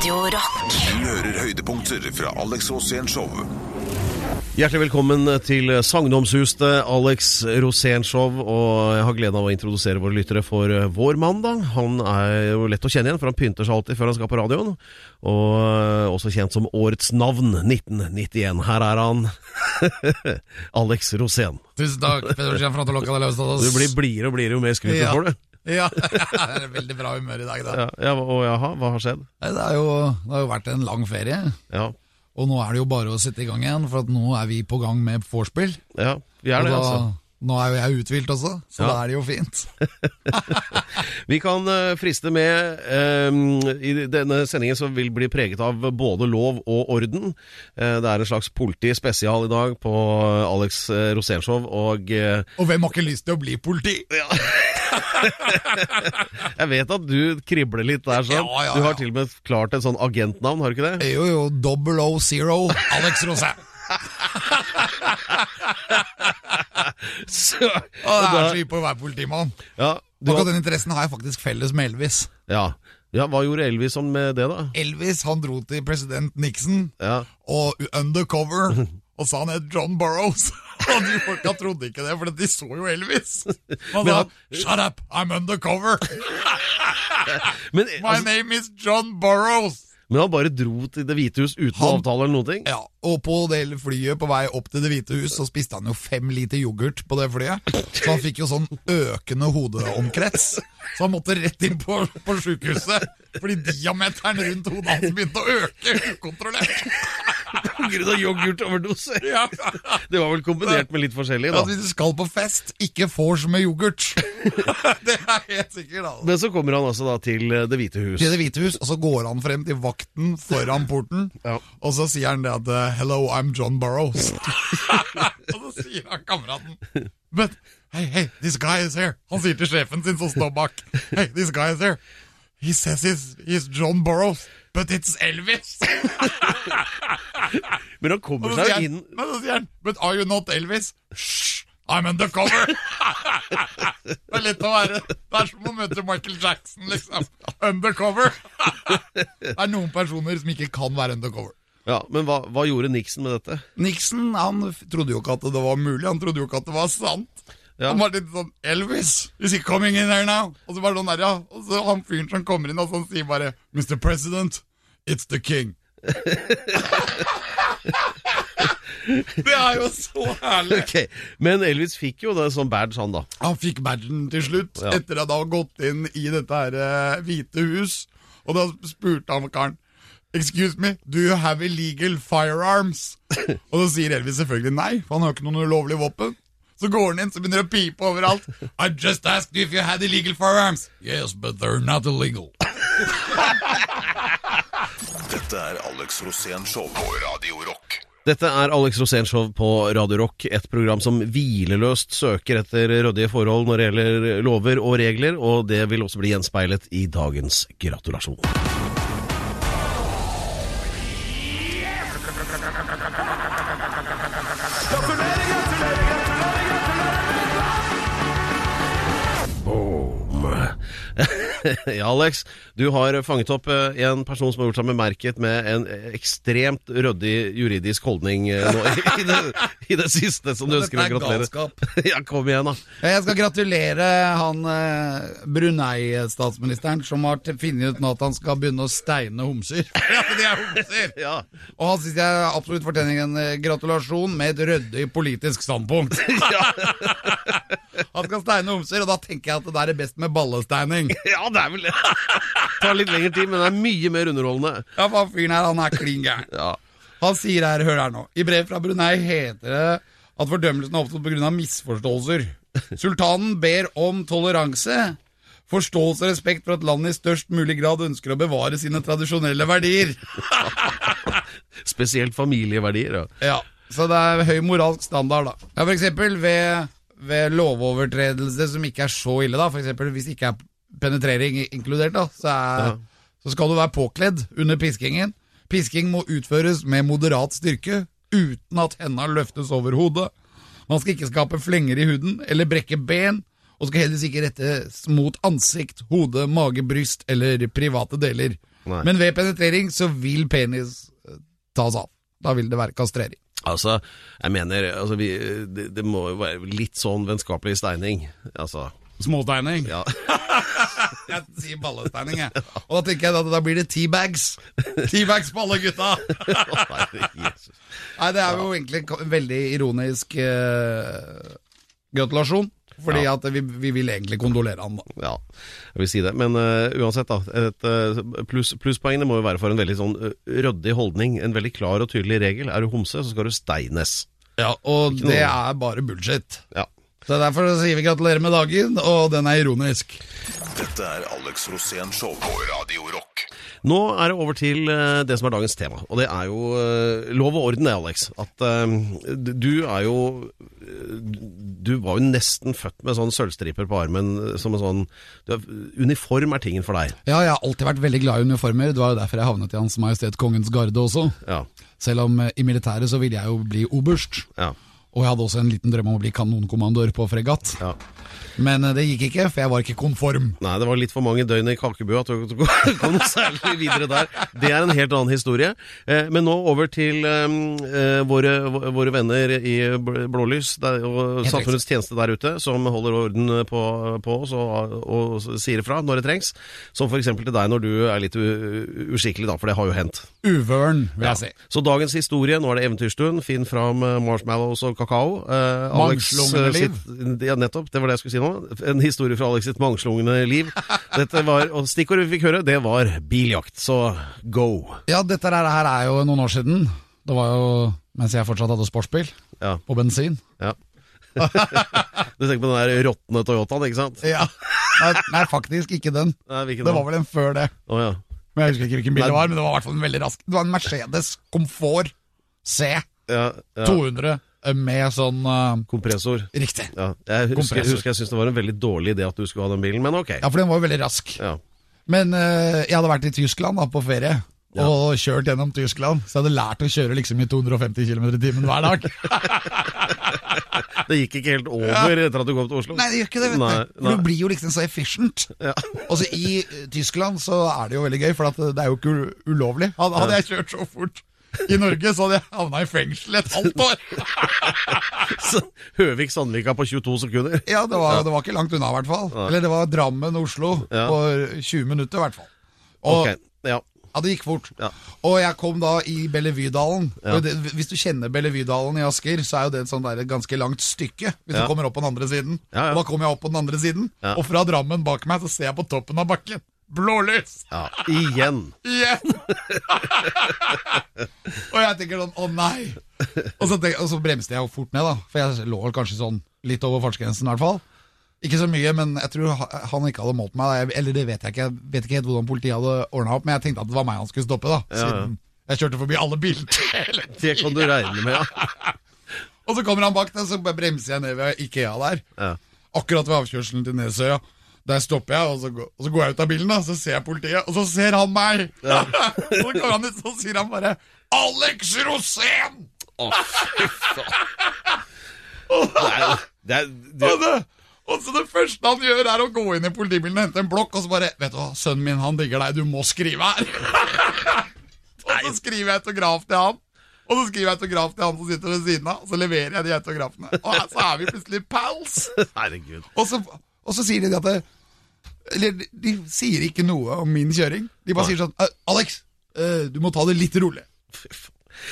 Radio Rock. Du hører høydepunkter fra Alex Rosén Show. Hjertelig velkommen til Sagnomsuste Alex Rosén-show. Og jeg har gleden av å introdusere våre lyttere for vår mann. da. Han er jo lett å kjenne igjen, for han pynter seg alltid før han skal på radioen. Og også kjent som Årets navn 1991. Her er han, Alex Rosén. Tusen takk, Peder Skien deg Toloka av oss. Du blir blidere og blidere jo mer skryt du Ja. får, du. Ja, det er veldig bra humør i dag, da. Ja, ja, og jaha, hva har skjedd? Nei, Det, er jo, det har jo vært en lang ferie, Ja, og nå er det jo bare å sette i gang igjen, for at nå er vi på gang med vorspiel. ja vi er det, da, altså. nå er jo jeg uthvilt også, så Ja. da er det jo fint. Vi kan eh, friste med um, I denne sendingen som vil bli preget av både lov og orden. Eh, det er en slags politispesial i dag på Alex Rosenshov og eh, Og hvem har ikke lyst til å bli politi? jeg vet at du kribler litt der, sånn. Ja, ja, Du har til og med klart et sånn agentnavn, har du ikke det? Jo, jo, double O zero, Alex Rosé. Så, Og det er så hypp å være politimann. ja, du Akkurat har, den interessen har jeg faktisk felles med Elvis. ja. ja, hva gjorde Elvis sånn med det, da? Elvis han dro til president Nixon Ja, og undercover og sa han het John Burrows. Og de folka trodde ikke det, for de så jo Elvis. Han sa 'shut up, I'm undercover'. men, My altså, name is John Burrows. men han bare dro til Det hvite hus uten Han- avtale eller noen ting? Ja, Og på det flyet på vei opp til Det hvite hus så spiste han jo fem liter yoghurt på det flyet. Så han fikk jo sånn økende hodeomkrets. Så han måtte rett inn på, på sjukehuset. Fordi diameteren rundt hodet hans begynte å øke ukontrollert. På grunn av yoghurtoverdose? Ja. Det var vel kombinert med litt forskjellig, At da. hvis du skal på fest, ikke vors med yoghurt. det er helt sikkert, altså. Men så kommer han altså da til eh, Det hvite hus. Til Det hvite hus, og så går han frem til vakten foran porten, Ja. og så sier han det at uh, 'Hello, I'm John Burrows'. og så sier han kameraten But, hey, hey, this guy is here. Han sier til sjefen sin som står bak. Hey, this guy is here. He says he's, he's John Burrows, but it's Elvis. Men han kommer seg jo inn men så sier han But are you not Elvis? Shh, I'm undercover. det er lett å være Det er som å møte Michael Jackson, liksom. Undercover. det er noen personer som ikke kan være undercover. Ja, Men hva, hva gjorde Nixon med dette? Nixon han trodde jo ikke at det var mulig, han trodde jo ikke at det var sant. Ja. Han var litt sånn Elvis, is he coming in here now? Og så var det sånn der, ja. Og så han fyren som kommer inn og sånn sier bare Mr. President, it's the king. det er jo så herlig. Ok, Men Elvis fikk jo det som badge, han da. Han fikk badgen til slutt, Ja. etter at han hadde gått inn i dette her uh, hvite hus. Og da spurte han karen Excuse me, do you have illegal firearms? og så sier Elvis selvfølgelig nei, for han har jo ikke noen ulovlige våpen. Så går han inn, så begynner det å pipe overalt. I just asked you if you had illegal firearms. Yes, but they're not illegal. Dette er Alex Rosén Show på Radio Rock. Dette er Alex Rosénshow på Radio Rock, et program som hvileløst søker etter ryddige forhold når det gjelder lover og regler, og det vil også bli gjenspeilet i dagens gratulasjon. ja, Alex, du har fanget opp eh, en person som har gjort seg bemerket med en eh, ekstremt ryddig juridisk holdning eh, nå, i, det, i det siste som du ønsker å er gratulere. galskap. Ja, kom igjen, da. Jeg skal gratulere han Brunei-statsministeren som har funnet ut nå at han skal begynne å steine homser. Ja, de er homser! Ja. Og han syns jeg absolutt fortjener en gratulasjon med et ryddig politisk standpunkt. han skal steine homser, og da tenker jeg at det der er best med ballesteining. ja, det er vel det. tar litt lengre tid, men det er mye mer underholdende. Ja, for fyren her, han er klin gæren. Ja. Han sier her, hør her nå. I brev fra Brunei heter det at fordømmelsen har oppstått pga. misforståelser. Sultanen ber om toleranse, forståelse og respekt for at landet i størst mulig grad ønsker å bevare sine tradisjonelle verdier. Spesielt familieverdier. Ja. Ja, Så det er høy moralsk standard, da. Ja, For eksempel ved, ved lovovertredelse som ikke er så ille, da. Eksempel hvis det ikke er penetrering inkludert, da, så, er, Ja. så skal du være påkledd under piskingen. Pisking må utføres med moderat styrke, uten at henda løftes over hodet. Man skal ikke skape flenger i huden eller brekke ben, og skal heller ikke rettes mot ansikt, hode, mage, bryst eller private deler. Nei. Men ved penetrering så vil penis eh, tas av. Da vil det være kastrering. Altså, jeg mener altså, vi, det, det må jo være litt sånn vennskapelig steining. Altså, Småsteining. ja. Jeg sier balletegning, jeg. Og da tenker jeg at da blir det teabags. Teabags på alle gutta! Nei, det er jo egentlig en veldig ironisk uh, gratulasjon. Fordi Ja. at vi, vi vil egentlig kondolere han, da. Ja, jeg vil si det. Men uh, uansett, da. Et uh, pluss, plusspoengene må jo være for en veldig sånn uh, ryddig holdning. En veldig klar og tydelig regel. Er du homse, så skal du steines. Ja, Og Ikke noe- det er bare bullshit. Ja. Så Derfor sier vi gratulerer med dagen, og den er ironisk. Dette er Alex Rosén Show på Radio Rock. Nå er det over til eh, det som er dagens tema, og det er jo eh, lov og orden det, Alex. At eh, du er jo Du var jo nesten født med sånn sølvstriper på armen som en sånn du er, Uniform er tingen for deg. Ja, jeg har alltid vært veldig glad i uniformer. Det var jo derfor jeg havnet i Hans Majestet Kongens Garde også. Ja. Selv om i militæret så ville jeg jo bli oberst. Ja. Og jeg hadde også en liten drøm om å bli kanonkommandør på fregatt. ja. Men eh, det gikk ikke, for jeg var ikke konform. Nei, det var litt for mange døgn i kakebua til å gå noe særlig videre der. Det er en helt annen historie. Eh, Men nå over til eh, eh, våre, våre venner i Blålys der, og samfunnets tjeneste der ute, som holder orden på, på oss og, og sier ifra når det trengs. Som f.eks. til deg når du er litt uskikkelig, da, for det har jo hendt. Uvøren, vil jeg si. Så dagens historie, nå er det eventyrstund. Finn fram marshmallows og kakao. Eh, Alex, Mangslungne liv? sitt- Ja, nettopp. Det var det jeg skulle si nå. En historie fra Alex sitt mangslungne liv. Dette var, og Stikkordet vi fikk høre, det var biljakt. Så go. Ja, dette her er jo noen år siden. Det var jo mens jeg fortsatt hadde sportsbil Ja. på bensin. ja. du tenker på den der råtne Toyotaen, ikke sant? Ja. Nei, nei, faktisk ikke den. Nei, Det var vel en før det. Oh, ja. Men Jeg husker ikke hvilken bil Nei. det var, men det var i hvert fall en veldig rask. Det var en Mercedes Comfort C Ja, ja. 200 med sånn uh, Kompressor. Riktig. Ja. Jeg husker, Kompressor. husker jeg syntes det var en veldig dårlig idé at du skulle ha den bilen, men ok. Ja, for den var jo veldig rask. Ja. Men uh, jeg hadde vært i Tyskland da, på ferie. Ja. Og kjørt gjennom Tyskland, så jeg hadde lært å kjøre liksom i 250 km i timen hver dag. Det gikk ikke helt over etter at du kom til Oslo? Nei, det gjør ikke det, Nei. Nei. du blir jo liksom så efficient. Ja. Og så I eh, Tyskland så er det jo veldig gøy, for det er jo ikke ulovlig. Hadde jeg kjørt så fort i Norge, så hadde jeg havna i fengsel et halvt år. Høvik-Sandvika på 22 sekunder. Ja, det var, det var ikke langt unna, i hvert fall. Eller det var Drammen-Oslo Ja. på 20 minutter, i hvert fall. Og, okay. ja. Ja, det gikk fort. Ja. Og jeg kom da i Bellevue-dalen. Ja. Hvis du kjenner Bellevue-dalen i Asker, så er jo det et sånn der ganske langt stykke. Hvis Ja. du kommer opp på den andre siden. Ja, ja. Og da kommer jeg opp på den andre siden, Ja. og fra Drammen bak meg så ser jeg på toppen av bakken. Blålys! ja. Igjen. Igjen! og jeg tenker sånn, å nei! Og så, tenk, og så bremste jeg jo fort ned, da. For jeg lå kanskje sånn litt over fartsgrensen, i hvert fall. Ikke så mye, men jeg tror han ikke hadde målt meg. Da. Eller det vet jeg ikke. Jeg vet ikke helt hvordan politiet hadde ordna opp, men jeg tenkte at det var meg han skulle stoppe, da. Ja, ja. Siden jeg kjørte forbi alle bilene. Det kan du regne med, ja. Og så kommer han bak deg, så bremser jeg ned ved Ikea der. ja. Akkurat ved avkjørselen til Nesøya. Der stopper jeg, og så, går, og så går jeg ut av bilen, da, så ser jeg politiet, og så ser han meg! og så kommer han ut, så sier han bare 'Alex Rosén!' Å, fy faen. Det er, det er, det, Og, det, og så det første han gjør, er å gå inn i politibilen og hente en blokk, og så bare 'Vet du hva, sønnen min, han digger deg, du må skrive her'. og så skriver jeg autograf til han. Og så skriver jeg autograf til han som sitter ved siden av, og så leverer jeg de autografene. Og så er vi plutselig pals! herregud. Og så, og så sier de at det, Eller de, de sier ikke noe om min kjøring. De bare sier sånn «Eh, 'Alex, eh, du må ta det litt rolig'.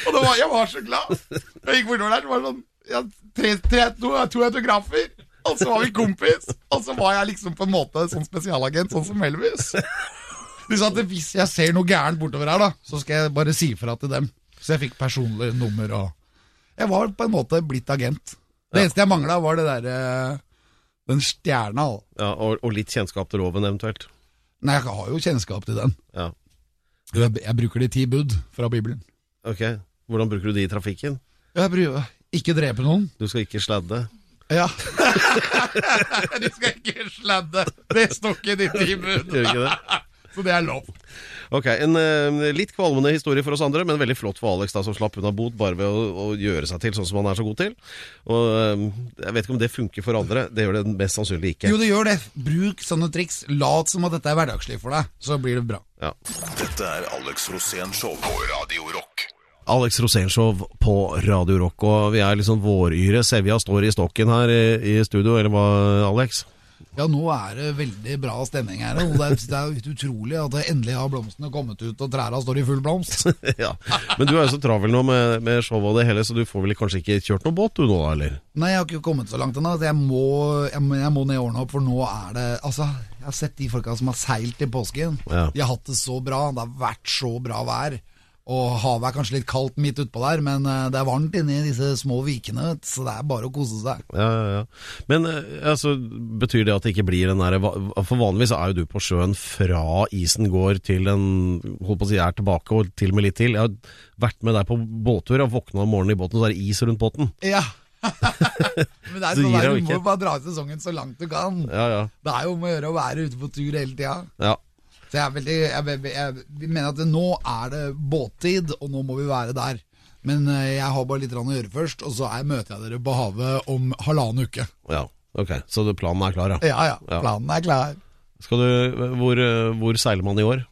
Og da var, jeg var så glad. Jeg gikk bortover der, det var sånn ja, tre, tre, to, to autografer. Og så var vi kompis. Og så var jeg liksom på en måte sånn spesialagent, sånn som Elvis. De sa at hvis jeg ser noe gærent bortover her, da, så skal jeg bare si fra til dem. Så jeg fikk personlig nummer og Jeg var på en måte blitt agent. Det eneste jeg mangla, var det derre Den stjerna. Ja, og, og litt kjennskap til loven eventuelt. Nei, jeg har jo kjennskap til den. Ja. Jeg, jeg bruker de ti bud fra Bibelen. Ok, hvordan bruker du de i trafikken? Jeg bruker Ikke drepe noen. Du skal ikke sladde. Ja. du skal ikke sladde. Det står ikke i de ti bud. Gjør ikke det? Så det er lov. Ok, En eh, litt kvalmende historie for oss andre, men veldig flott for Alex, da, som slapp unna bot bare ved å, å gjøre seg til sånn som han er så god til. Og eh, Jeg vet ikke om det funker for andre. Det gjør det mest sannsynlig ikke. Jo, det gjør det. Bruk sånne triks. Lat som at dette er hverdagslig for deg, så blir det bra. Ja. Dette er Alex Rosén Show på Radio Rock. Alex Rosénshow på Radio Rock, og vi er liksom våryre. Sevja står i stokken her i, i studio, eller hva, Alex? Ja, nå er det veldig bra stemning her. Og det er, det er utrolig at det endelig har blomstene kommet ut, og trærne står i full blomst. ja. Men du er jo så travel nå med, med showet og det hele, så du får vel kanskje ikke kjørt noen båt du nå, eller? Nei, jeg har ikke kommet så langt ennå. Jeg, må, jeg, jeg må ned årene opp, for nå er det Altså, jeg har sett de folka som har seilt i påsken. Ja. De har hatt det så bra. Det har vært så bra vær. Og havet er kanskje litt kaldt midt utpå der, men eh, det er varmt inni disse små vikene, så det er bare å kose seg. Ja, ja, ja. Men eh, altså, betyr det at det ikke blir den derre For vanligvis er jo du på sjøen fra isen går til den holdt på å si er tilbake, og til og med litt til. Jeg har vært med deg på båttur og våkna om morgenen i båten, så er det is rundt båten. Ja. men det er sånn der, du må bare dra ut sesongen så langt du kan. Ja, ja. Det er jo om å gjøre å være ute på tur hele tida. ja. Så jeg, er veldig, jeg, jeg, jeg, mener at det, nå er det båttid, og nå må vi være der. Men eh, jeg har bare litt å gjøre først, og så er, møter jeg dere på havet om halvannen uke. ja. Ok, så planen er klar, ja. Ja ja, Ja. planen er klar. Skal du, hvor, eh, hvor seiler man i år?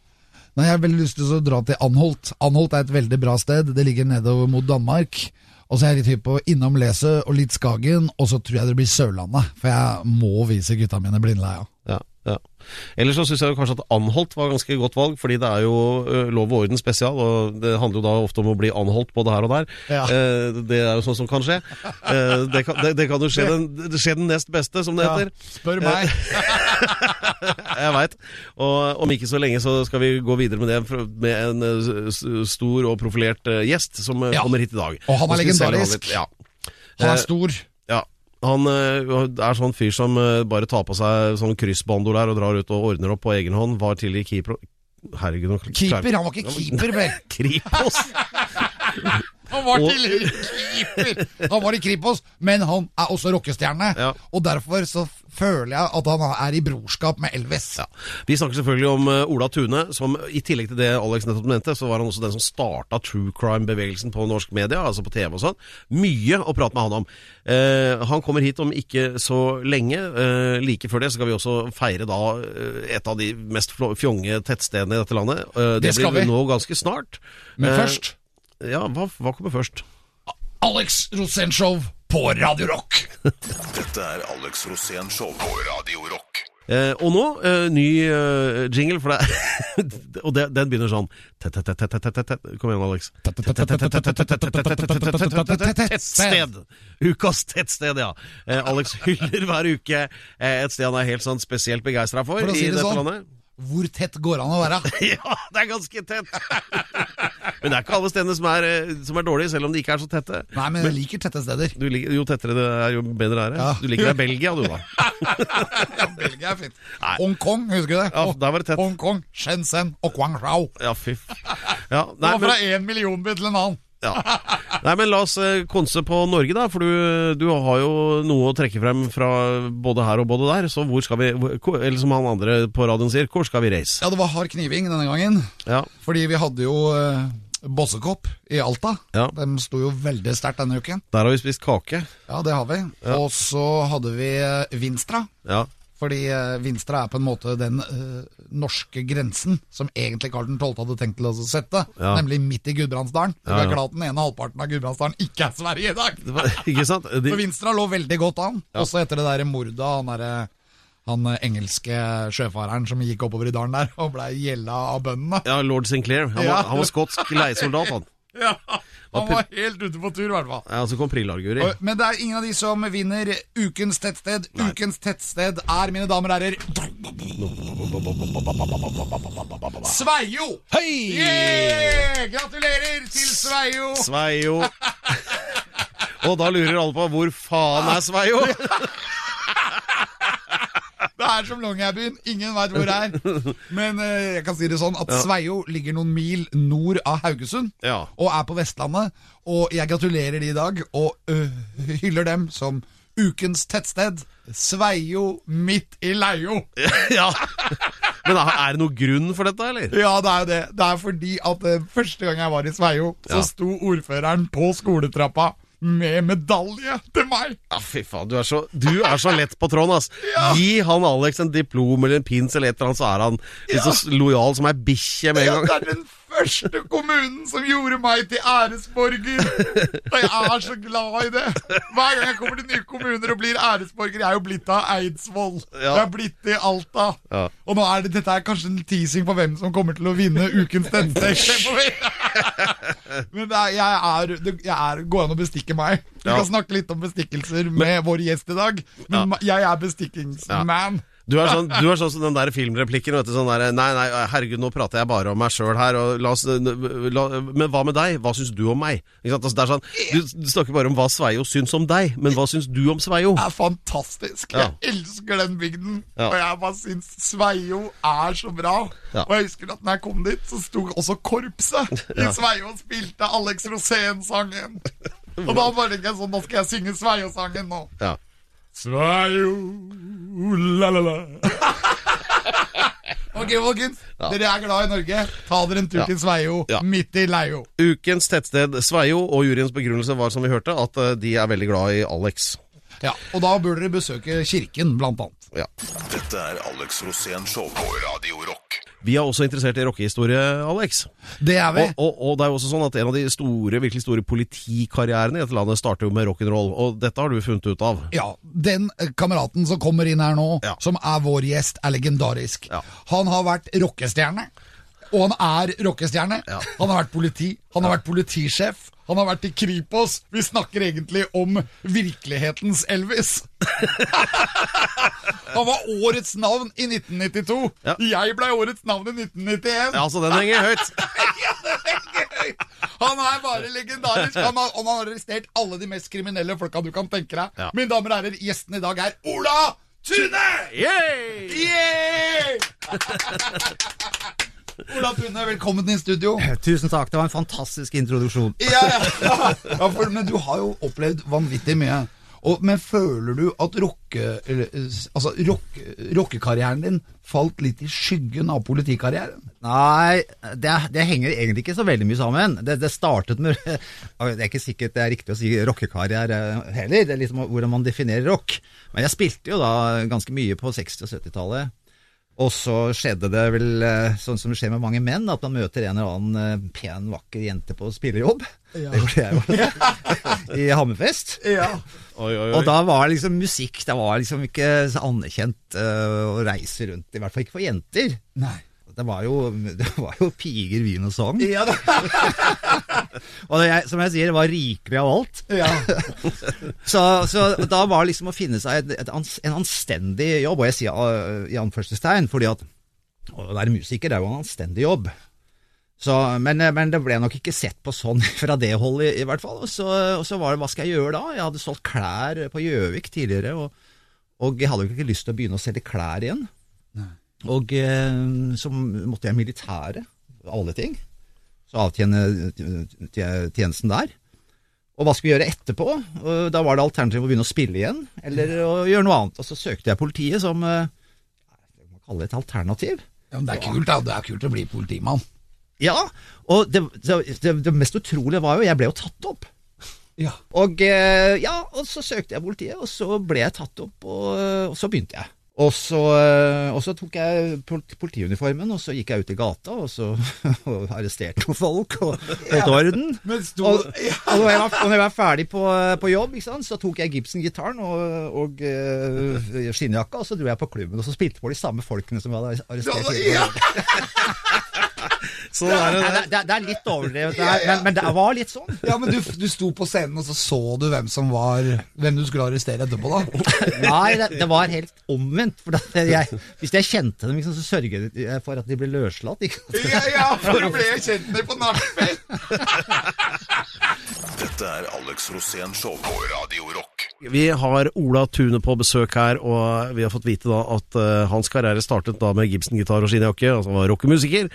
Nei, Jeg har veldig lyst til å dra til Anholt. Anholt er et veldig bra sted. Det ligger nedover mot Danmark. Og så er jeg litt hypp på innom Leset og litt Skagen, og så tror jeg det blir Sørlandet. For jeg må vise gutta mine blindleia. Ja, ja. Ellers så syns jeg kanskje at anholdt var ganske godt valg, fordi det er jo lov og orden spesial, og det handler jo da ofte om å bli anholdt både her og der. Ja. Eh, det er jo sånn som kan skje. Eh, det, kan, det, det kan jo skje den, det skjer den nest beste, som det heter. spør meg. Jeg veit. Og om ikke så lenge så skal vi gå videre med det med en stor og profilert gjest som Ja. kommer hit i dag. Og han er legendarisk. Ja. Han Eh, er stor. Han øh, er sånn fyr som øh, bare tar på seg sånn kryssbando der og drar ut og ordner opp på egen hånd. Var tidligere keeper. Herregud, Keeper? Han var ikke keeper, vel? Kripos! Han var Og- tidligere keeper! Han var i Kripos, men han er også rockestjerne. Ja. Og derfor så føler jeg at han er i brorskap med Elvis. Ja. Vi snakker selvfølgelig om øh, Ola Tune, som i tillegg til det Alex nettopp nevnte, så var han også den som starta true crime-bevegelsen på norsk media, altså på TV og sånn. Mye å prate med han om. Eh, han kommer hit om ikke så lenge. Eh, like før det så skal vi også feire da eh, et av de mest fjonge tettstedene i dette landet. Eh, Det skal blir vi. nå ganske snart. Men Eh, først Ja, hva, hva kommer først? Alex Rosénshow på Radio Rock. Dette er Alex Rosénshow på Radio Rock. Eh, og nå, eh, ny eh, jingle, for det Og det, den begynner sånn tett, tett, tett, tett, tett, tett, tett. Kom igjen, Alex. Tettsted. Ukas tettsted, ja. Eh, Alex hyller hver uke eh, et sted han er helt sånn spesielt begeistra for, For å si i det dette sånn. landet. Hvor tett går han å være? Ja, det er ganske tett! Men det er ikke alle stedene som er, eh, som er dårlige, selv om de ikke er så tette. Nei, men jeg liker tette steder. Du liker, jo tettere det er, jo bedre er det. Ja. Du liker deg Belgia, du, da. Ja, Belgia er fint. Hongkong, husker du det? Ja, der var det tett. Hongkong, Shenzhen og Guangzhou. Ja, fy. Ja, nei, men, fra én millionby til en annen. Ja. nei, men la oss eh, konse på Norge, da. For du, du har jo noe å trekke frem fra både her og både der. Så hvor skal vi Eller som han andre på radioen sier, hvor skal vi reise? Ja, det var hard kniving denne gangen. Ja, Fordi vi hadde jo uh, Bossekopp i Alta. Ja. De sto jo veldig sterkt denne uken. Der har vi spist kake. Ja, det har vi. Og så hadde vi eh, Vinstra. Ja, Fordi eh, Vinstra er på en måte den eh, norske grensen som egentlig Karl 12. hadde tenkt til å sette. Ja. Nemlig midt i Gudbrandsdalen. Det Ja, er ja. klart den ene halvparten av Gudbrandsdalen ikke er Sverige i dag. det var, ikke sant? De, For Vinstra lå veldig godt an. Også etter det der mordet av han derre han eh, engelske sjøfareren som gikk oppover i dalen der og blei gjella av bøndene. ja, lord Sinclair. Han var, Ja. han var skotsk leiesoldat, han. Ja, Han var helt ute på tur, i hvert fall. Ja, så kom Prillarguri. Men det er ingen av de som vinner Ukens tettsted. Ukens tettsted er, mine damer og herrer Sveio! Hei! Yeah! Gratulerer til Sveio! Sveio. Og da lurer alle på hvor faen er Sveio? Er som Longyearbyen. Ingen veit hvor det er. Men eh, jeg kan si det sånn at Sveio ligger noen mil nord av Haugesund. Ja. Og er på Vestlandet. Og jeg gratulerer de i dag, og øh, hyller dem som ukens tettsted. Sveio midt i Leio. ja. Men er er det noe grunn for dette, eller? Ja, det er jo det. Det er fordi at eh, første gang jeg var i Sveio, så Ja. sto ordføreren på skoletrappa med medalje til meg. Ja, fy faen, du er så, du er så lett på tråden, ass. Gi han Alex en diplom eller en pins eller et eller annet, så er han litt så lojal som ei bikkje med en gang. Ja, det er den første kommunen som gjorde meg til æresborger. Og jeg er så glad i det. Hver gang jeg kommer til nye kommuner og blir æresborger Jeg er jo blitt av Eidsvoll. Ja. Jeg er blitt i Alta. Ja. Og nå er det, dette er kanskje en teasing på hvem som kommer til å vinne ukens tentekst. Men er, jeg er, jeg er, går an å bestikke meg. Vi Ja. skal snakke litt om bestikkelser med vår gjest i dag. Men jeg er bestikkingsman. Du er sånn, du er sånn som den der filmreplikken. Vet du, sånn der, nei, nei, herregud, nå prater jeg bare om meg sjøl her. Oss, la, men hva med deg? Hva syns du om meg? Altså, sånn, du, du snakker bare om hva Sveio syns om deg, men hva syns du om Sveio? Det er fantastisk. Ja. Jeg elsker den bygden. Ja. Og jeg bare syns Sveio er så bra. Ja. Og jeg husker at når jeg kom dit, så sto også korpset i Sveio og spilte Alex Rosén-sangen. Og da bare tenkte jeg sånn, nå skal jeg synge Sveio-sangen nå. Ja. Sveio, la-la-la. ok, folkens. Ja. Dere er glad i Norge. Ta dere en tur Ja. til Sveio, Ja. midt i Leio. Ukens tettsted Sveio og juryens begrunnelse var, som vi hørte, at eh, de er veldig glad i Alex. Ja, Og da bør dere besøke kirken, blant annet. Ja. Dette er Alex Rosén Show på Radio Rock. Vi er også interessert i rockehistorie, Alex. Det er vi. Og, og, og det er jo også sånn at en av de store, virkelig store politikarrierene i dette landet starter jo med rock'n'roll, og dette har du funnet ut av. Ja, Den eh, kameraten som kommer inn her nå, Ja. som er vår gjest, er legendarisk. Ja. Han har vært rockestjerne, og han er rockestjerne. Ja. Han har vært politi, han har vært politisjef, han har vært i Kripos. Vi snakker egentlig om virkelighetens Elvis. han var årets navn i 1992. Ja. Jeg ble årets navn i 1991. Ja, Så den henger høyt. Ja, det er høyt. Han er bare legendarisk. Han har, han har arrestert alle de mest kriminelle folka du kan tenke deg. Ja. Mine damer og herrer, gjesten i dag er Ola Tune! Yeah! Yeah! Ola Pune, velkommen i studio. Tusen takk, det var en fantastisk introduksjon. Ja, ja. ja for, men du har jo opplevd vanvittig mye. Og, men føler du at rocke, altså, rock, rockekarrieren din falt litt i skyggen av politikarrieren? Nei, det, det henger egentlig ikke så veldig mye sammen. Det, det startet med Det er ikke sikkert det er riktig å si rockekarriere heller, det er liksom hvordan man definerer rock. Men jeg spilte jo da ganske mye på 60- og 70-tallet. Og så skjedde det vel eh, sånn som det skjer med mange menn, at man møter en eller annen eh, pen, vakker jente på spillejobb. Det gjorde jeg jo i Hammerfest. Ja. Oi, oi, oi. Og da var liksom musikk Det var liksom ikke så anerkjent eh, å reise rundt, i hvert fall ikke for jenter. Nei. Det var jo, det var jo piger, vin og sang. Ja, da. Og det, som jeg sier, det var rikelig av alt. ja. Så, så da var liksom å finne seg et, et, en anstendig jobb, og jeg sier uh, i anførselstegn, fordi at å være musiker det er jo en anstendig jobb. Så, men, eh, men det ble nok ikke sett på sånn fra det holdet, i, i hvert fall. Og så, og så var det hva skal jeg gjøre da? Jeg hadde solgt klær på Gjøvik tidligere, og, og jeg hadde jo ikke lyst til å begynne å selge klær igjen. Og eh, så måtte jeg i militæret, alle ting. Så avtjene t- tjenesten der. Og hva skulle vi gjøre etterpå? Da var det alternativ å begynne å spille igjen, eller å gjøre noe annet. Og så søkte jeg politiet som eh, jeg må kalle det et alternativ. ja, men det er kult, da. Det er kult å bli politimann. Ja, og det, det, det, mest utrolige var jo, jeg ble jo tatt opp. Ja. Og eh, ja, og så søkte jeg politiet, og så ble jeg tatt opp, og, og så begynte jeg. Og så, og så tok jeg politiuniformen, og så gikk jeg ut i gata, og så og arresterte noen folk, og holdt orden. Sto Og, og når jeg var, når jeg var ferdig på, på jobb, sant, så tok jeg Gibson-gitaren og, eh, skinnjakka, og så dro jeg på klubben, og så spilte på de samme folkene som jeg hadde arrestert. Ja. tidligere. Så det, er det, det, det, er litt overdrevet, det her, men, men det var litt sånn. Ja, men du, du sto på scenen, og så så du hvem som var Hvem du skulle arrestere etterpå, da? Nei, det, det var helt omvendt. Jeg, hvis jeg kjente dem, liksom, så sørget jeg for at de ble løslatt. Ikke? Ja, ja, for du ble jo kjent med på nachspiel. Dette er Alex Rosén Show på Radio Rock. Vi har Ola Tune på besøk her, og vi har fått vite da at uh, hans karriere startet da med Gibson-gitar og skinnjakke. Altså han var rockemusiker,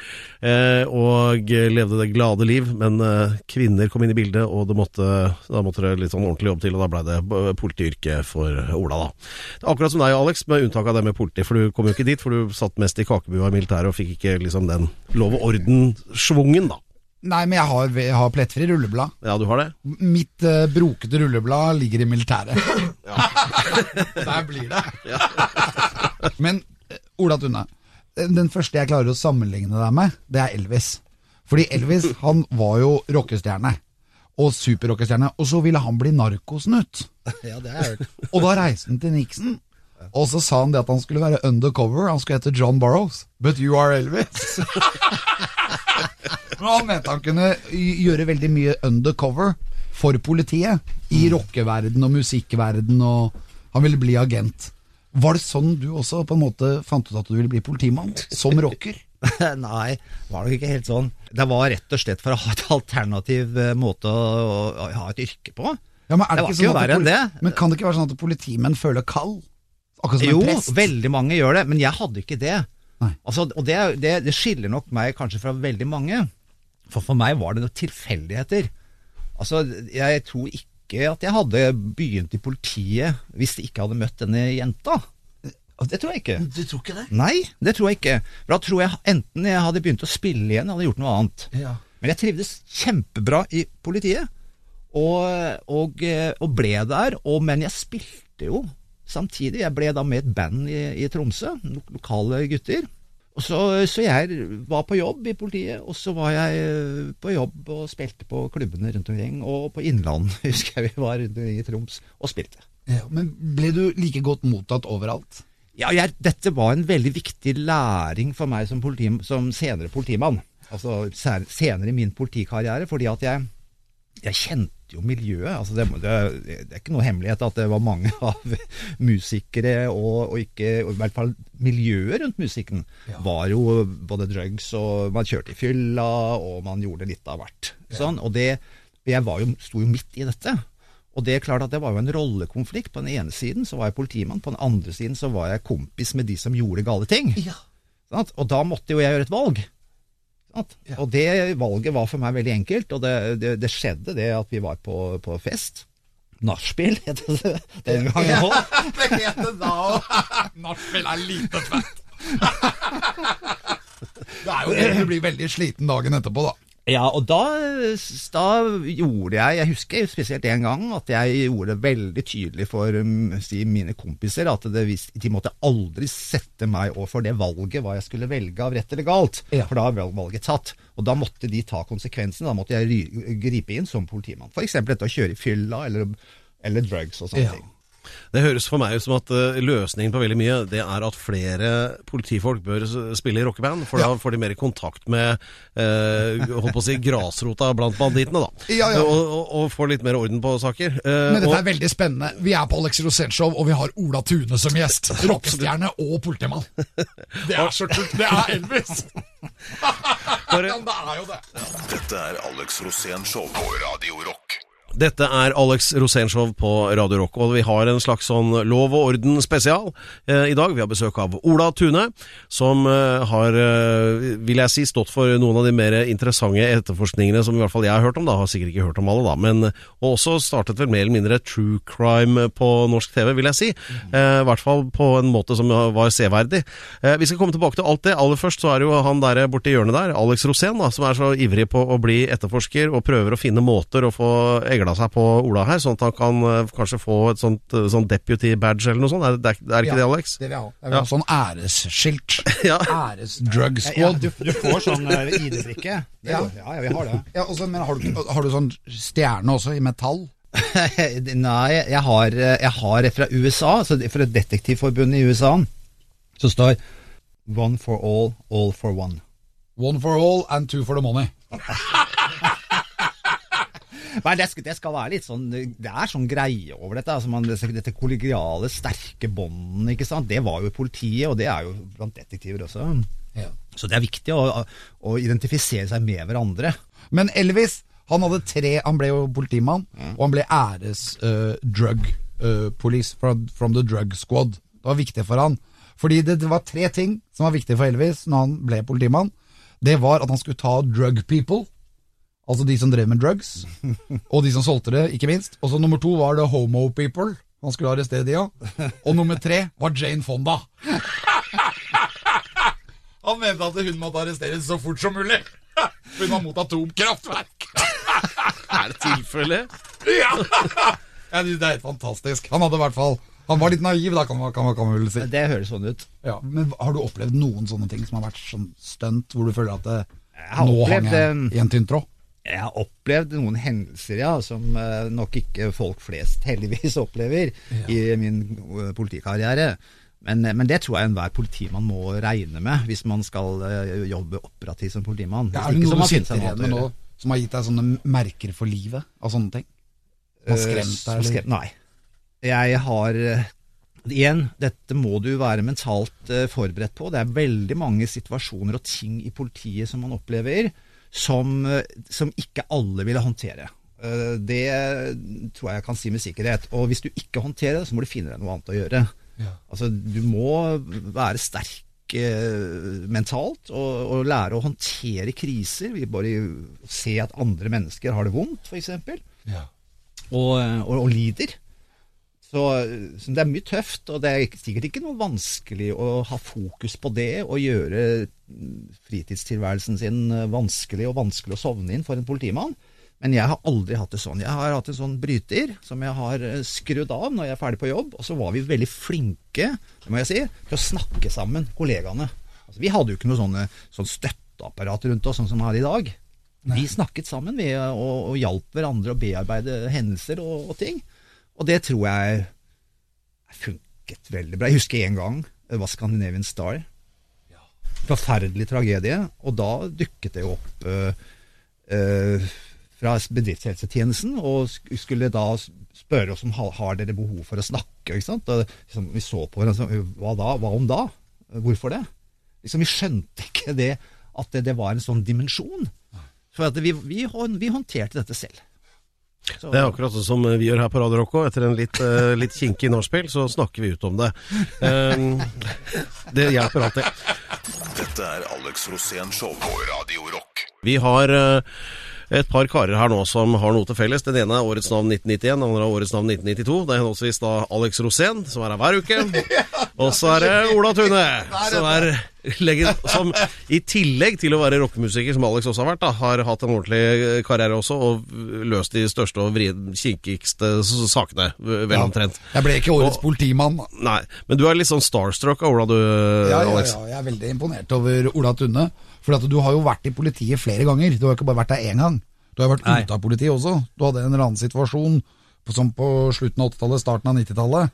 uh, og levde det glade liv. Men uh, kvinner kom inn i bildet, og det måtte, da måtte det litt sånn ordentlig jobb til, og da blei det politiyrke for Ola, da. Akkurat som deg, Alex, med unntak av det med politi, for du kom jo ikke dit, for du satt mest i kakebua i militæret og fikk ikke liksom den lov og orden-schwungen, da. Nei, men jeg har, jeg har plettfri rulleblad. Ja, du har det? Mitt uh, brokete rulleblad ligger i militæret. Der blir det. Men eh, Ola Tunne, eh, den første jeg klarer å sammenligne deg med, det er Elvis. Fordi Elvis han var jo rockestjerne. Og superrockestjerne. Og så ville han bli narkosnutt. Ja, det har jeg hørt. Og da reiste han til Nixon. Og så sa han det at han skulle være undercover. Han skulle hete John Burroughs. But you are Elvis. Men han mente han kunne gjøre veldig mye undercover for politiet. I rockeverden og musikkverden, og han ville bli agent. Var det sånn du også på en måte fant ut at du ville bli politimann? Som rocker? Nei, var nok ikke helt sånn. Det var rett og slett for å ha et alternativ eh, måte å, å ha et yrke på. Ja, men, er Det det sånn enn det. men kan det ikke være sånn at politimenn føler kall? Akkurat som Jo, en prest? veldig mange gjør det, men jeg hadde ikke det. Altså, og det, det, det skiller nok meg kanskje fra veldig mange. For for meg var det noen tilfeldigheter. Altså, jeg tror ikke at jeg hadde begynt i politiet hvis jeg ikke hadde møtt denne jenta. Det tror jeg ikke. Du tror ikke det? Nei, det tror jeg ikke. For da tror jeg enten jeg hadde begynt å spille igjen, eller hadde gjort noe annet. Ja. Men jeg trivdes kjempebra i politiet, og, og, og ble der. Og, men jeg spilte jo samtidig. Jeg ble da med et band i, i Tromsø, lokale gutter. Og så, så jeg var på jobb i politiet, og så var jeg eh, på jobb og spilte på klubbene rundt omkring. Og på Innlandet husker jeg vi var rundt omkring i Troms og spilte. Ja, men ble du like godt mottatt overalt? Ja, jeg, dette var en veldig viktig læring for meg som, politi, som senere politimann. Altså senere i min politikarriere, fordi at jeg, jeg kjente jo miljøet. Altså det, det, det er ikke noe hemmelighet at det var mange av musikere, og, og ikke, og i hvert fall miljøet rundt musikken, var jo både drugs og Man kjørte i fylla, og man gjorde litt av hvert. Sånn, og det, jeg var jo, sto jo midt i dette. Og det er klart at det var jo en rollekonflikt. På den ene siden så var jeg politimann, på den andre siden så var jeg kompis med de som gjorde gale ting. Sant? Og da måtte jo jeg gjøre et valg. Og det valget var for meg veldig enkelt, og det, det, det skjedde det at vi var på, på fest. Nachspiel, het det den gangen òg. Det het det da òg! Nachspiel er lite fett. Det er jo det du blir veldig sliten dagen etterpå, da. Ja, og da, da gjorde jeg Jeg husker spesielt en gang at jeg gjorde det veldig tydelig for um, si, mine kompiser at det, de måtte aldri sette meg overfor det valget hva jeg skulle velge av rett eller galt. Ja. For da var valget tatt. Og da måtte de ta konsekvensen. Da måtte jeg gripe inn som politimann. F.eks. dette å kjøre i fylla eller, eller drugs og sånne Ja. ting. Det høres for meg ut som at eh, løsningen på veldig mye Det er at flere politifolk bør spille i rockeband, for da får de mer kontakt med eh, holdt på å si grasrota blant bandittene, da. Ja, ja. Og, og, og får litt mer orden på saker. Eh, Men dette og- er veldig spennende. Vi er på Alex Rosenshov, og vi har Ola Tune som gjest. Rockestjerne og politimann. Det er så kult! Det er Elvis! Bare- Ja, det er jo det. Dette er Alex Rosén Show på Radio Rock. Dette er Alex Rosénshow på Radio Rock, og vi har en slags sånn lov og orden spesial eh, i dag. Vi har besøk av Ola Tune, som eh, har, eh, vil jeg si, stått for noen av de mer interessante etterforskningene som i hvert fall jeg har hørt om, da. Har sikkert ikke hørt om alle, da. Men og også startet vel mer eller mindre true crime på norsk TV, vil jeg si. Eh, I hvert fall på en måte som var severdig. Eh, vi skal komme tilbake til alt det. Aller først så er det jo han der borti hjørnet der, Alex Rosén, da, som er så ivrig på å bli etterforsker og prøver å finne måter å få egla seg på Ola her, sånn at han kan uh, kanskje få et sånt, uh, sånn deputy badge eller noe sånt. Er det, det er ikke det, Alex? Det vil jeg ha. Jeg vil ha sånn æresskilt. Ja. Æresdrug squad. Ja, squad. du, du får sånn eh, ID-brikke. Ja. ja, ja, vi har det. Ja, og men har du, har du sånn stjerne også, i metall? Nei, jeg har, jeg har fra USA, så det- fra Detektivforbundet i USA, så står One for all, all for one. One for all and two for the money. Men det skal, det skal være litt sånn Det er sånn greie over dette. Altså man, dette, kollegiale, sterke båndet, ikke sant. Det var jo politiet, og det er jo blant detektiver også. Ja. Så det er viktig å, å identifisere seg med hverandre. Men Elvis, han hadde tre Han ble jo politimann, og han ble æres-drug uh, police from, from the drug squad. Det var viktig for han. Fordi det, det var tre ting som var viktig for Elvis når han ble politimann. Det var at han skulle ta drug people, altså de som drev med drugs, og de som solgte det, ikke minst. Og så nummer to var det homo people. Han skulle arrestere de òg. Og nummer tre var Jane Fonda. Han mente at hun måtte arresteres så fort som mulig. For hun var mot atomkraftverk. Er det tilfelle? Ja. ja, det er helt fantastisk. Han hadde i hvert fall Han var litt naiv, da, kan man, kan man, kan man vel si. Det høres sånn ut. Ja, men har du opplevd noen sånne ting som har vært sånn stunt, hvor du føler at det, nå opplevd, hang jeg eh, i en tynn tråd? Jeg har opplevd noen hendelser, ja, som eh, nok ikke folk flest heldigvis opplever i min eh, politikarriere. Men, eh, men det tror jeg enhver politimann må regne med hvis man skal jobbe operativt som politimann. Ja, er det noen noe du sitter igjen med nå som har gitt deg sånne merker for livet av sånne ting? Har Eh, skremt deg, eller? Nei. Jeg har Igjen, dette må du være mentalt forberedt på. Det er veldig mange situasjoner og ting i politiet som man opplever som, eh, som ikke alle ville håndtere. Eh, Det tror jeg jeg kan si med sikkerhet. Og hvis du ikke håndterer det, så må du finne deg noe annet å gjøre. Ja. Altså, du må være sterk eh, mentalt og, og lære å håndtere kriser. Vi bare se at andre mennesker har det vondt, f.eks Ja. og, og, og lider. Så, så det er mye tøft, og det er sikkert ikke noe vanskelig å ha fokus på det og gjøre fritidstilværelsen sin vanskelig og vanskelig å sovne inn for en politimann. Men jeg har aldri hatt det sånn. Jeg har hatt en sånn bryter som jeg har eh, skrudd av når jeg er ferdig på jobb, og så var vi veldig flinke, det må jeg si, til å snakke sammen, kollegaene. Altså, vi hadde jo ikke noe sånne, sånn støtteapparat rundt oss, sånn som har i dag. Vi snakket sammen vi, og, og hjalp hverandre å bearbeide hendelser og, og ting. Og det tror jeg funket veldig bra. Jeg husker en gang det var Scandinavian Star. Forferdelig tragedie. Og da dukket det jo opp uh, uh, fra bedriftshelsetjenesten og skulle da spørre oss om har, dere behov for å snakke. Ikke sant? Og, liksom, vi så på hverandre sa hva da? Hva om da? Hvorfor det? Liksom, vi skjønte ikke det, at det, det var en sånn dimensjon. For vi, vi, vi håndterte dette selv. Så- Det er akkurat sånn som vi gjør her på Radio Rocco. Etter en litt, uh, litt kinkig nachspiel, så snakker vi ut om det. Um, det hjelper alltid. Dette er Alex Rosén Show på Radio Rock. Vi har uh, et par karer her nå som har noe til felles. Den ene er årets navn 1991, den andre er årets navn 1992. Det er henholdsvis da Alex Rosén, som er her hver uke, og så er det Ola Tune, som er som i tillegg til å være rockemusiker, som Alex også har vært, da, har hatt en ordentlig karriere også, og løst de største og kinkigste sakene, vel omtrent. Jeg ble ikke årets Og- politimann. Nei, men du er litt sånn starstruck av Ola, du, Ja, ja, Alex. ja, jeg er veldig imponert over Ola Tunne. For du har jo vært i politiet flere ganger. Du har ikke bare vært der én gang. Du har vært ute av politiet også. Du hadde en eller annen situasjon som på slutten av 80-tallet, starten av 90-tallet,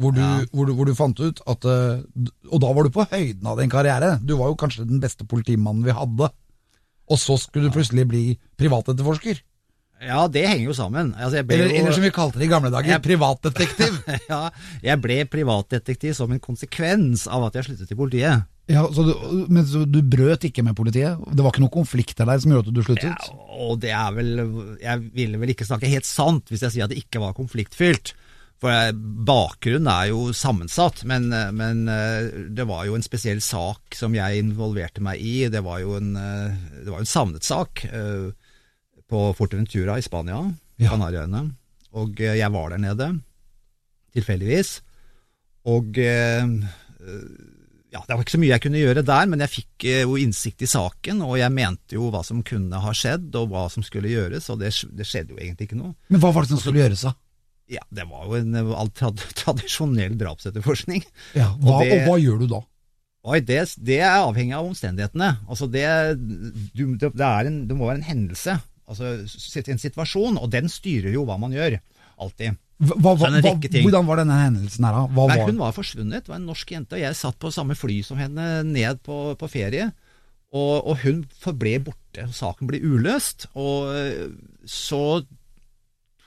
hvor, du- hvor, du- hvor du fant ut at eh, Og da var du på høyden av din karriere. Du var jo kanskje den beste politimannen vi hadde. Og så skulle du plutselig bli privatetterforsker. Ja, det henger jo sammen. Altså, Eller, jo- eller som vi kalte det i gamle dager, Jeg- privatdetektiv. ja, jeg ble privatdetektiv som en konsekvens av at jeg sluttet i politiet. Ja, så du, men så du brøt ikke med politiet? Det var ikke noen konflikter der som gjorde at du sluttet? Ja, og det er vel Jeg ville vel ikke snakke helt sant hvis jeg sier at det ikke var konfliktfylt. For eh, bakgrunnen er jo sammensatt, men, eh, men eh, det var jo en spesiell sak som jeg involverte meg i. Det var jo en, det var en savnet sak på Forteventura i Spania, Ja. Kanariøyene. Og jeg var der nede, tilfeldigvis. Og ja, det var ikke så mye jeg kunne gjøre der, men jeg fikk jo innsikt i saken, og jeg mente jo hva som kunne ha skjedd, og hva som skulle gjøres, og det, det skjedde jo egentlig ikke noe. Men hva var det som skulle gjøres, da? Ja, det var jo en eh, trad tradisjonell drapsetterforskning. Ja, hva, Og det- og hva gjør du da? Oi, det, det er avhengig av omstendighetene. Altså det, du, det, er en, det må være en hendelse, altså en situasjon, og den styrer jo hva man gjør. Alltid. Hva, hva, hva, hvordan var denne hendelsen her, da? Nei, hun var forsvunnet. Det var en norsk jente. og Jeg satt på samme fly som henne ned på, på ferie. Og, og hun forble borte. Saken ble uløst. Og eh, så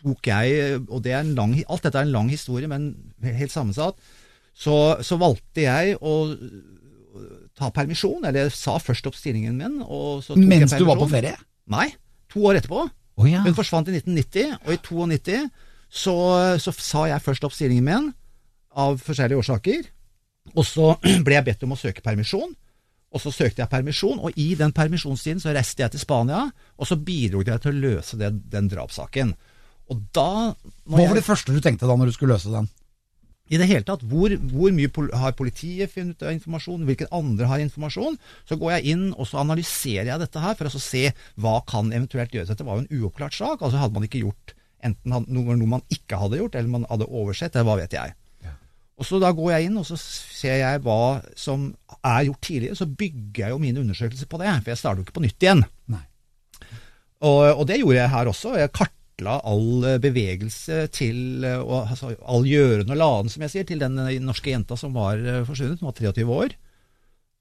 tok jeg Og det er en lang, alt dette er en lang historie, men helt sammensatt. Så, så valgte jeg å ta permisjon. Eller jeg sa først opp stillingen min. Mens du var på ferie? Nei, to år etterpå. Oh, ja. Hun forsvant i 1990, og i 92 så, så sa jeg først opp stillingen min, av forskjellige årsaker. Og så ble jeg bedt om å søke permisjon. Og så søkte jeg permisjon, og i den permisjonstiden så reiste jeg til Spania, og så bidro jeg til å løse det, den drapssaken. Og da Hva var det første du tenkte da når du skulle løse den? i det hele tatt, hvor, hvor mye pol har politiet funnet av informasjon, hvilke andre har informasjon, så går jeg inn og så analyserer jeg dette her for å så se hva kan eventuelt gjøres. Dette var jo en uoppklart sak, altså hadde man ikke gjort enten noe, noe man ikke hadde gjort, eller man hadde oversett, eller hva vet jeg. Og så Da går jeg inn og så ser jeg hva som er gjort tidligere, så bygger jeg jo mine undersøkelser på det, for jeg starter jo ikke på nytt igjen. Nei. Og, og det gjorde jeg her også. Jeg kartla all eh, bevegelse til eh, og, altså, All gjøren og laden, som jeg sier, til den eh, norske jenta som var forsvunnet. Hun var 23 år.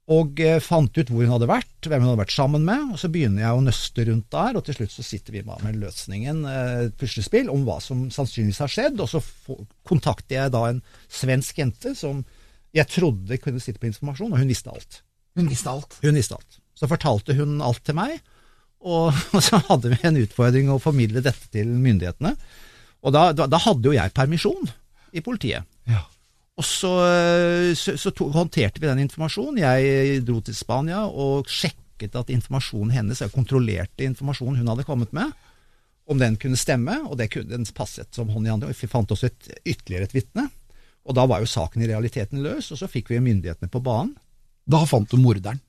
Og fant ut hvor hun hadde vært, hvem hun hadde vært sammen med. og Så begynner jeg å nøste rundt der, og til slutt så sitter vi med med løsningen, et puslespill, om hva som sannsynligvis har skjedd. Og så kontakter jeg da en svensk jente som jeg trodde kunne sitte på informasjon, og hun visste alt. Hun visste alt. Hun visste alt. Så fortalte hun alt til meg, og, og så hadde vi en utfordring å formidle dette til myndighetene. Og da, da, da hadde jo jeg permisjon i politiet. Ja. Og så, så, så to, håndterte vi den informasjonen. Jeg dro til Spania og sjekket at informasjonen hennes, jeg kontrollerte informasjonen hun hadde kommet med, om den kunne stemme, og det kunne, den passet som hånd i hånd. Vi fant også et, ytterligere et vitne. Og da var jo saken i realiteten løs, og så fikk vi myndighetene på banen. Da fant du morderen.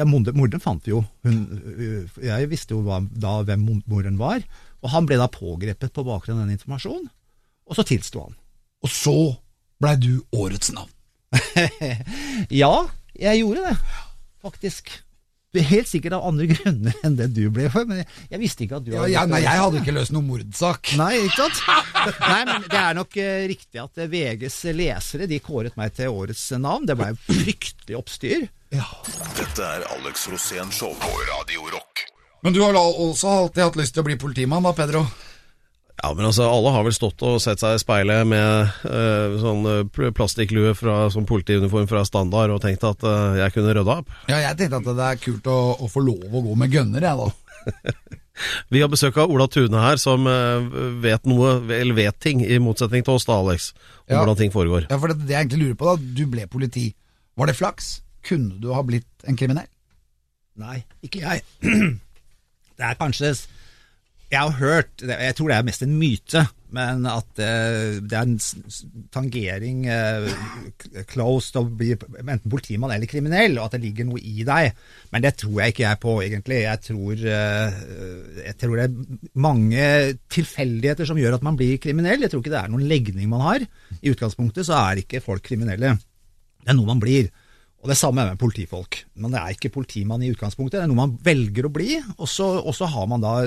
Ja, morderen fant vi jo. Hun, øh, jeg visste jo hva, da hvem morderen var. Og han ble da pågrepet på bakgrunn av den informasjonen, og så tilsto han. Og så blei du årets navn. Ja, jeg gjorde det, faktisk. Helt sikkert av andre grunner enn det du ble for, men jeg, jeg visste ikke at du Ja, hadde ja, nei, jeg hadde ikke løst noen mordsak. Nei, ikke sant? Nei, men det er nok eh, riktig at eh, VGs lesere de kåret meg til årets navn. Det ble fryktelig oppstyr. Ja. Dette er Alex Rosén Show på Radio Rock. Men du har da også alltid hatt lyst til å bli politimann da, Pedro? Ja, men altså, alle har vel stått og sett seg i speilet med uh, sånn eh, plastikklue fra sånn politiuniform fra standard og tenkt at uh, jeg kunne rydda opp. Ja, jeg tenkte at det er kult å, å få lov å gå med gønner, jeg da. Vi har besøk av Ola Tune her, som vet noe, eller vet ting, i motsetning til oss da, Alex, om Ja. hvordan ting foregår. Ja, for det, det jeg egentlig lurer på da, du ble politi. Var det flaks? Kunne du ha blitt en kriminell? Nei, ikke jeg. Det er kanskje Jeg har hørt Jeg tror det er mest en myte, men at eh, det er en tangering Closed close til å bli enten politimann eller kriminell, og at det ligger noe i deg. Men det tror jeg ikke jeg på, egentlig. Jeg tror, eh, jeg tror det er mange tilfeldigheter som gjør at man blir kriminell. Jeg tror ikke det er noen legning man har. I utgangspunktet så er ikke folk kriminelle. Det er noe man blir. Og det samme er med politifolk. Men det er ikke politimann i utgangspunktet, det er noe man velger å bli. Og så har man da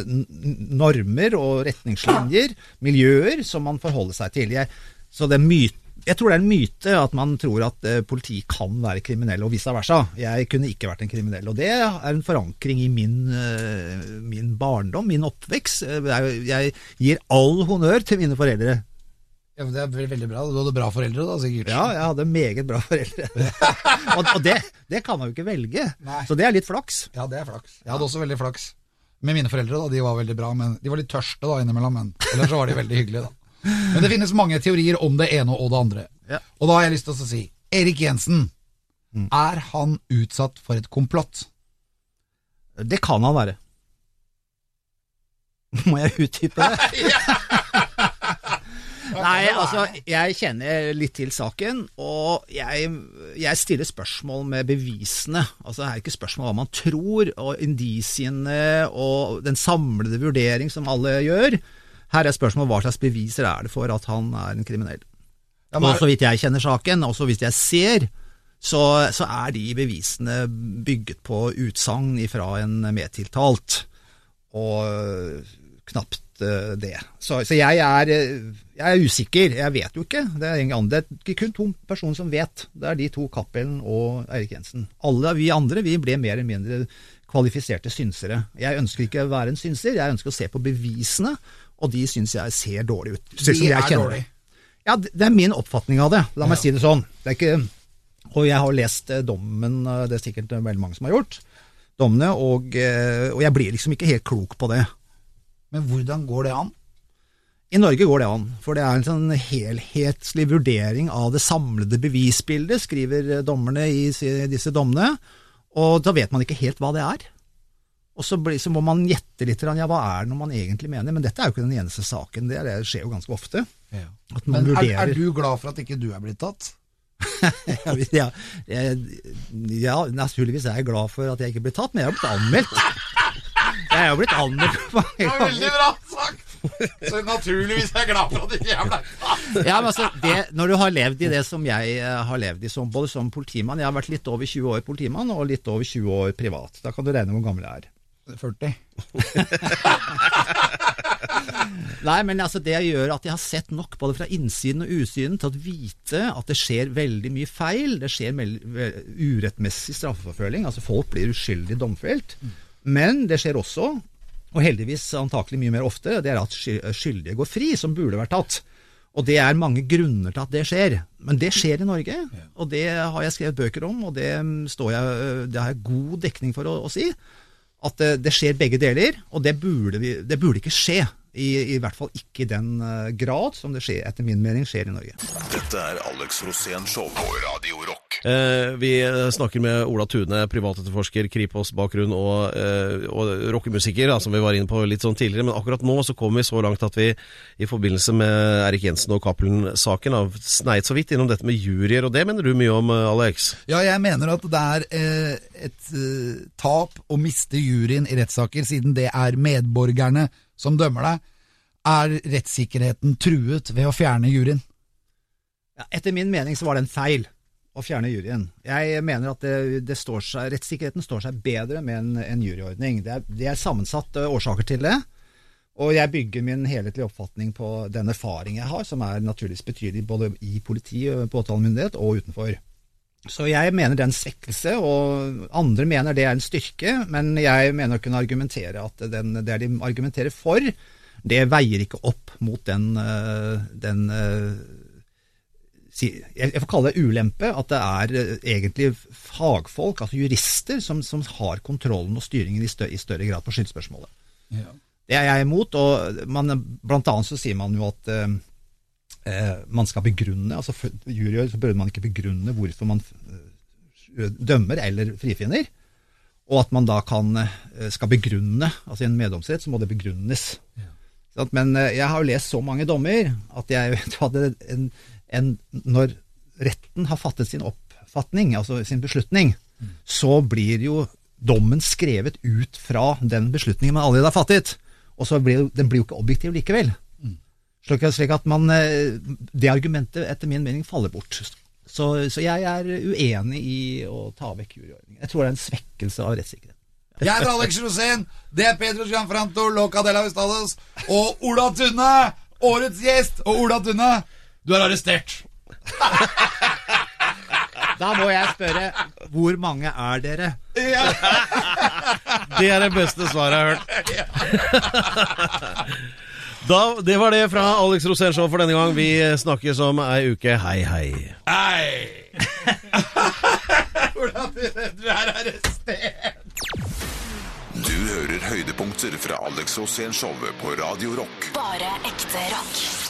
normer og retningslinjer, miljøer, som man forholder seg til. Jeg, så det er myt, jeg tror det er en myte at man tror at eh, politi kan være kriminell, og vice versa. Jeg kunne ikke vært en kriminell. Og det er en forankring i min, eh, min barndom, min oppvekst. Eh, Jeg gir all honnør til mine foreldre. Ja, men Det er veldig, veldig bra. Du hadde bra foreldre da, sikkert. Ja, jeg hadde meget bra foreldre. og og det, det kan man jo ikke velge. Nei. Så det er litt flaks. Ja, det er flaks. Jeg hadde også veldig flaks. Med mine foreldre, da, de var veldig bra, men de var litt tørste da innimellom. Men ellers så var de veldig hyggelige, da. Men det finnes mange teorier om det ene og det andre. Ja. Og da har jeg lyst til å si Erik Jensen, er han utsatt for et komplott? Det kan han være. Må jeg utdype det? Nei, altså, jeg kjenner litt til saken, og jeg, jeg stiller spørsmål med bevisene. Altså, Det er ikke spørsmål hva man tror, og indisiene og den samlede vurdering som alle gjør. Her er spørsmålet hva slags beviser er det for at han er en kriminell. Ja, men Og så vidt jeg kjenner saken, og så vidt jeg ser, så, så er de bevisene bygget på utsagn fra en medtiltalt, og knapt det. Så, så jeg, er, jeg er usikker, jeg vet jo ikke. Det er, det er ikke kun to personer som vet. Det er de to, Cappelen og Eirik Jensen. Alle vi andre vi ble mer eller mindre kvalifiserte synsere. Jeg ønsker ikke å være en synser, jeg ønsker å se på bevisene, og de syns jeg ser dårlig ut. De er dårlig. Ja, det er min oppfatning av det. La meg si det sånn. Det ikke, og jeg har lest eh, dommen, eh, det er sikkert veldig mange som har gjort, dommene, og, eh, og jeg blir liksom ikke helt klok på det. Men hvordan går det an? I Norge går det an, for det er en sånn helhetslig vurdering av det samlede bevisbildet, skriver dommerne i disse dommene, og da vet man ikke helt hva det er. Og så, må man gjette litt, ja, hva er det når man egentlig mener, men dette er jo ikke den eneste saken, det, er, det skjer jo ganske ofte. At man Men er, er du glad for at ikke du er blitt tatt? ja, ja, naturligvis er jeg glad for at jeg ikke ble tatt, men jeg har blitt anmeldt. Jeg er jo blitt anmeldt mange ganger. bra sagt! Så naturligvis er jeg glad for at ikke jeg ble. Ja, men altså, det, når du har levd i det som jeg eh, har levd i, som, både som politimann Jeg har vært litt over 20 år politimann, og litt over 20 år privat. Da kan du regne hvor gammel jeg er. 40. Nei, men altså det gjør at jeg har sett nok både fra innsiden og utsiden til å vite at det skjer veldig mye feil. Det skjer urettmessig straffeforfølging. Altså folk blir uskyldig domfelt. Men det skjer også, og heldigvis antakelig mye mer ofte, det er at skyldige går fri, som burde vært tatt. Og det er mange grunner til at det skjer. Men det skjer i Norge, og det har jeg skrevet bøker om, og det, mm, står jeg, det har jeg god dekning for å, å si. At det, det skjer begge deler, og det burde, vi, det burde ikke skje. I, I hvert fall ikke i den eh, grad som det skjer, etter min mening skjer i Norge. Dette er Alex Rosén Show på Radio Rock. Eh, vi snakker med Ola Tune, privatetterforsker, Kripos-bakgrunn og, eh, og rockemusiker, som vi var inne på litt sånn tidligere. Men akkurat nå så kom vi så langt at vi i forbindelse med Erik Jensen og Cappelen-saken har sneit så vidt innom dette med juryer, og det mener du mye om, eh, Alex? Ja, jeg mener at det er eh, et eh, tap å miste juryen i rettssaker, siden det er medborgerne som dømmer deg. Er rettssikkerheten truet ved å fjerne juryen? Ja, etter min mening så var det en feil å fjerne juryen. Jeg mener at det, det står seg, rettssikkerheten står seg bedre med en, en juryordning. Det er, det er sammensatte årsaker til det. Og jeg bygger min helhetlige oppfatning på den erfaring jeg har, som er naturligvis betydelig både i politi, påtalemyndighet og utenfor. Så jeg mener det er en svekkelse, og andre mener det er en styrke, men jeg mener å kunne argumentere at den, det de argumenterer for, det veier ikke opp mot den, øh, den øh, jeg får kalle det ulempe, at det er eh, egentlig fagfolk, altså jurister, som, som har kontrollen og styringen i større, i større grad på skyldspørsmålet. Det er jeg imot, og man, blant annet så sier man jo at eh, eh, man skal begrunne, altså for juryer så bør man ikke begrunne hvorfor man eh, dømmer eller frifinner, og at man da kan, eh, skal begrunne, altså i en meddomsrett så må det begrunnes. Sant? Men eh, jeg har jo lest så mange dommer at jeg vet hva det, en, en, når retten har fattet sin oppfatning, altså sin beslutning, så blir jo dommen skrevet ut fra den beslutningen man allerede har fattet. Og så blir den blir jo ikke objektiv likevel. Slik, at man, eh, det argumentet etter min mening faller bort. Så, så jeg er uenig i å ta vekk juryordningen. Jeg tror det er en svekkelse av rettssikkerheten. Jeg er Alex Rosén, det er Pedro Gianfranto, Loca de la Hustados og Ola Tunne, årets gjest. Og Ola Tunne, du er arrestert. Da må jeg spørre, hvor mange er dere? Det er det beste svaret jeg har hørt. Da, det var det fra Alex Rosén Show for denne gang. Vi snakkes om ei uke. Hei, hei. Hei! Hvordan du er arrestert. Du hører høydepunkter fra Alex Rosén Show på Radio Rock. Bare ekte rock.